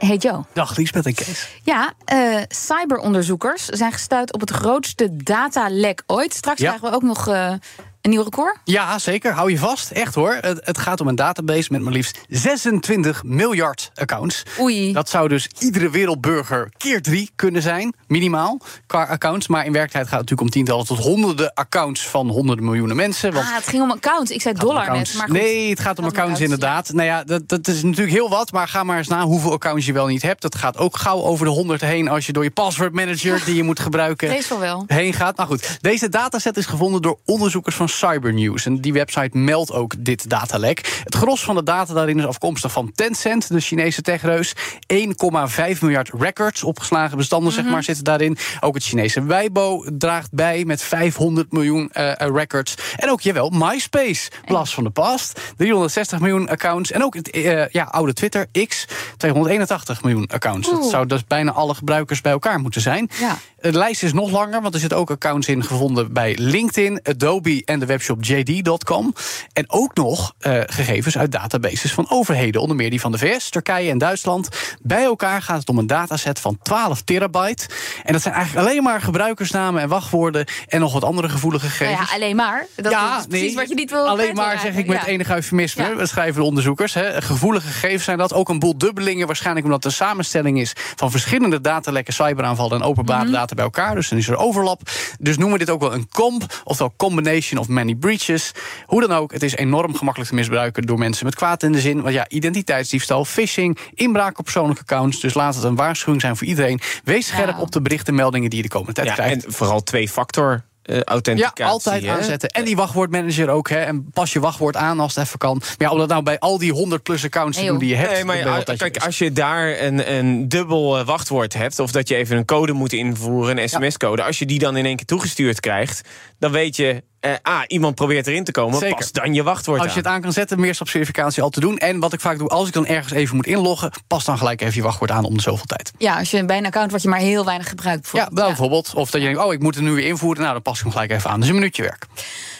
Hey Joe. Dag Liesbeth en Kees. Ja, uh, cyberonderzoekers zijn gestuurd op het grootste datalek ooit. Straks krijgen we ook nog uh, een nieuw record? Ja, zeker. Hou je vast. Echt hoor. Het, het, gaat om een database met maar liefst 26 miljard accounts. Oei. Dat zou dus iedere wereldburger keer drie kunnen zijn, minimaal, qua accounts. Maar in werkelijkheid gaat het natuurlijk om tientallen tot honderden accounts van honderden miljoenen mensen. Want ah, het ging om accounts. Ik zei dollar net. Maar goed. Nee, het gaat om accounts, inderdaad. Nou ja, dat, dat is natuurlijk heel wat. Maar ga maar eens na hoeveel accounts je wel niet hebt. Dat gaat ook gauw over de 100 heen als je door je password manager die je moet gebruiken wel. heen gaat. Maar goed, deze dataset is gevonden door onderzoekers van Cybernews. En die website meldt ook dit datalek. Het gros van de data daarin is afkomstig van Tencent, de Chinese techreus. 1,5 miljard records, opgeslagen bestanden, zeg mhm. maar, zitten daarin. Ook het Chinese Weibo draagt bij met 500 miljoen uh, records. En ook, jawel, MySpace, blast van de past. 360 miljoen accounts. En ook het uh, ja, oude Twitter, X, 281 miljoen accounts. Dat zou dus bijna alle gebruikers bij elkaar moeten zijn. Ja. De lijst is nog langer, want er zitten ook accounts in gevonden bij LinkedIn, Adobe en de webshop JD.com. En ook nog uh, gegevens uit databases van overheden, onder meer die van de VS, Turkije en Duitsland. Bij elkaar gaat het om een dataset van 12 terabyte. En dat zijn eigenlijk alleen maar gebruikersnamen en wachtwoorden en nog wat andere gevoelige gegevens. Nou ja, alleen maar. Dat ja, is precies wat je niet wil. Alleen maar zeg ik met ja. enig eufemisme. Ja. schrijven de onderzoekers. Hè. Gevoelige gegevens zijn dat. Ook een boel dubbelingen, waarschijnlijk omdat een samenstelling is van verschillende datalekken, cyberaanvallen en openbare mm -hmm. data bij elkaar. Dus dan is er overlap. Dus noemen we dit ook wel een comp, oftewel combination of many breaches. Hoe dan ook, het is enorm gemakkelijk te misbruiken door mensen met kwaad in de zin. Want ja, identiteitsdiefstal, phishing, inbraak op persoonlijke accounts. Dus laat het een waarschuwing zijn voor iedereen. Wees scherp op de berichtenmeldingen die je de komende tijd ja, krijgt. En vooral twee factor uh, authenticatie. Ja, altijd aanzetten. En die wachtwoordmanager ook. Hè. En pas je wachtwoord aan als het even kan. Maar ja, om dat nou bij al die 100 plus accounts te doen die je hebt. Nee, maar ja, kijk, als je daar een, een dubbel eh, wachtwoord hebt... of dat je even een code moet invoeren, een sms-code... als je die dan in één keer toegestuurd krijgt... dan weet je, uh, ah, iemand probeert erin te komen, Zeker. pas dan je wachtwoord Als je het aan kan zetten, meerstapsverificatie al te doen. En wat ik vaak doe, als ik dan ergens even moet inloggen... pas dan gelijk even je wachtwoord aan om de zoveel tijd. Ja, als je bij een account wat je maar heel weinig gebruikt. Ja, nou, bijvoorbeeld. Of dat je denkt, oh, ik moet het nu weer invoeren. Nou, dan pas ik hem gelijk even aan. Dus een minuutje werk.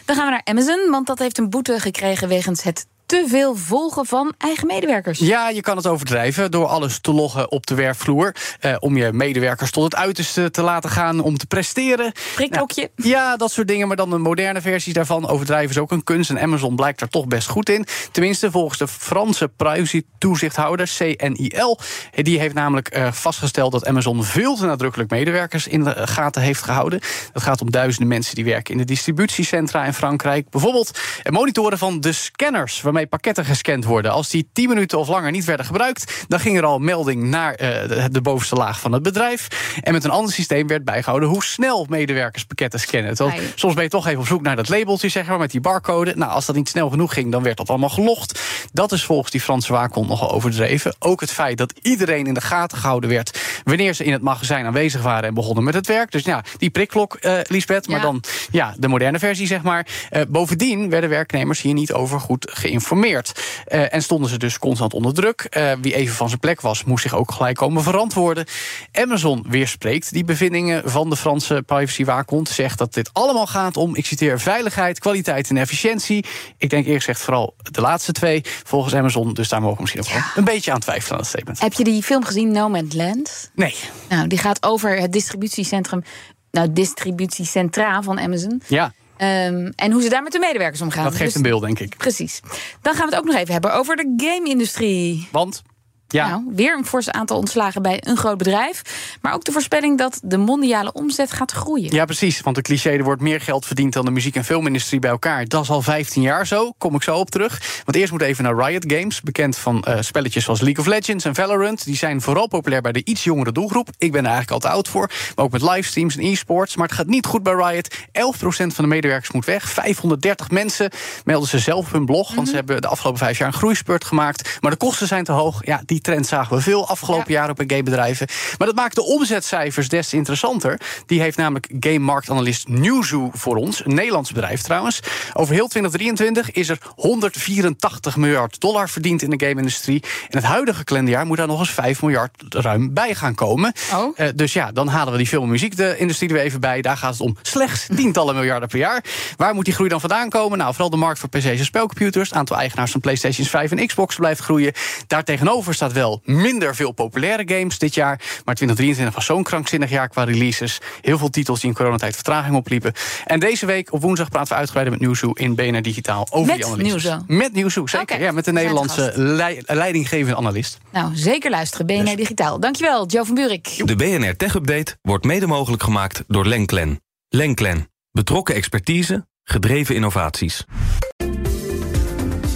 Dan gaan we naar Amazon, want dat heeft een boete gekregen... wegens het te veel volgen van eigen medewerkers. Ja, je kan het overdrijven door alles te loggen op de werkvloer. Eh, om je medewerkers tot het uiterste te laten gaan om te presteren. Prikklokje. Nou, ja, dat soort dingen. Maar dan de moderne versies daarvan. Overdrijven is ook een kunst. En Amazon blijkt daar toch best goed in. Tenminste, volgens de Franse privacy-toezichthouder, CNIL. Die heeft namelijk uh, vastgesteld dat Amazon veel te nadrukkelijk medewerkers in de gaten heeft gehouden. Dat gaat om duizenden mensen die werken in de distributiecentra in Frankrijk. Bijvoorbeeld monitoren van de scanners waarmee pakketten gescand worden. Als die 10 minuten of langer niet werden gebruikt, dan ging er al melding naar uh, de, bovenste laag van het bedrijf. En met een ander systeem werd bijgehouden hoe snel medewerkers pakketten scannen. Want soms ben je toch even op zoek naar dat labeltje, zeg maar, met die barcode. Nou, als dat niet snel genoeg ging, dan werd dat allemaal gelogd. Dat is volgens die Franse waakhond nogal overdreven. Ook het feit dat iedereen in de gaten gehouden werd wanneer ze in het magazijn aanwezig waren en begonnen met het werk. Dus ja, die prikklok, uh, Lisbeth, maar dan ja, de moderne versie, zeg maar. Uh, bovendien werden werknemers hier niet over goed geïnformeerd. Uh, en stonden ze dus constant onder druk. Wie even van zijn plek was, moest zich ook gelijk komen verantwoorden. Amazon weerspreekt die bevindingen van de Franse privacywaakhond. Zegt dat dit allemaal gaat om, ik citeer, veiligheid, kwaliteit en efficiëntie. Ik denk eerst gezegd vooral de laatste twee volgens Amazon. Dus daar mogen we misschien ook wel een beetje aan twijfelen aan het statement. Heb je die film gezien, No Man's Land? Nee. Nou, die gaat over het distributiecentrum nou, distributiecentra van Amazon. Ja. Um, en hoe ze daar met de medewerkers omgaan. Dat geeft dus, een beeld, denk ik. Precies. Dan gaan we het ook nog even hebben over de game-industrie. Want ja. Nou, weer een fors aantal ontslagen bij een groot bedrijf. Maar ook de voorspelling dat de mondiale omzet gaat groeien. Ja, precies. Want de cliché, er wordt meer geld verdiend dan de muziek- en filmindustrie bij elkaar. Dat is al 15 jaar zo. Kom ik zo op terug. Want eerst moet even naar Riot Games. Bekend van uh, spelletjes zoals League of Legends en Valorant. Die zijn vooral populair bij de iets jongere doelgroep. Ik ben er eigenlijk al te oud voor. Maar ook met livestreams en e-sports. Maar het gaat niet goed bij Riot. 11% van de medewerkers moet weg. 530 mensen melden ze zelf op hun blog. Want ze mhm. hebben de afgelopen vijf jaar een groeispurt gemaakt. Maar de kosten zijn te hoog. Ja, die die trend zagen we veel afgelopen jaar op gamebedrijven. Maar dat maakt de omzetcijfers des te interessanter. Die heeft namelijk gamemarktanalist Newzoo voor ons, een Nederlands bedrijf trouwens. Over heel 2023 is er 184 miljard dollar verdiend in de game-industrie. En het huidige kalenderjaar moet daar nog eens 5 miljard ruim bij gaan komen. Oh. Uh, dus ja, dan halen we die film- en muziekindustrie er weer even bij. Daar gaat het om slechts tientallen miljarden per jaar. Waar moet die groei dan vandaan komen? Nou, vooral de markt voor PC's en spelcomputers. Het aantal eigenaars van PlayStation 5 en Xbox blijft groeien. Daartegenover staat wel minder veel populaire games dit jaar. Maar 2023 was zo'n krankzinnig jaar qua releases. Heel veel titels die in coronatijd vertraging opliepen. En deze week op woensdag praten we uitgebreider met Nieuwshoe in BNR Digitaal over met die analyses. Met Nieuwshoe, zeker. Okay. Ja, met de Nederlandse lei leidinggevende analist. Nou, zeker luisteren. BNR Digitaal. Dankjewel, Joe van Buurik. De BNR Tech Update wordt mede mogelijk gemaakt door Lenklen. Lenklen. Betrokken expertise, gedreven innovaties.